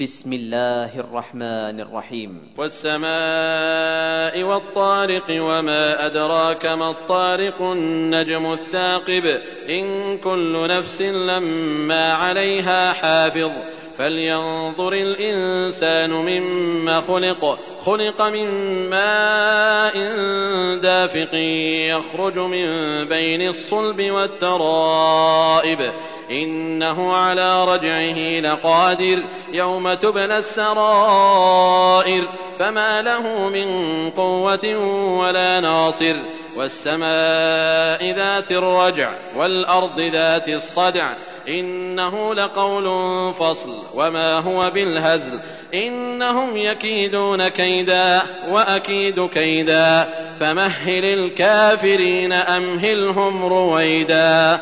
بسم الله الرحمن الرحيم. والسماء والطارق وما أدراك ما الطارق النجم الثاقب. إن كل نفس لما عليها حافظ. فلينظر الإنسان مما خلق. خلق من ماء دافق يخرج من بين الصلب والترائب. إنه على رجعه لقادر يوم تبلى السرائر فما له من قوة ولا ناصر والسماء ذات الرجع والأرض ذات الصدع إنه لقول فصل وما هو بالهزل إنهم يكيدون كيدا وأكيد كيدا فمهل الكافرين أمهلهم رويدا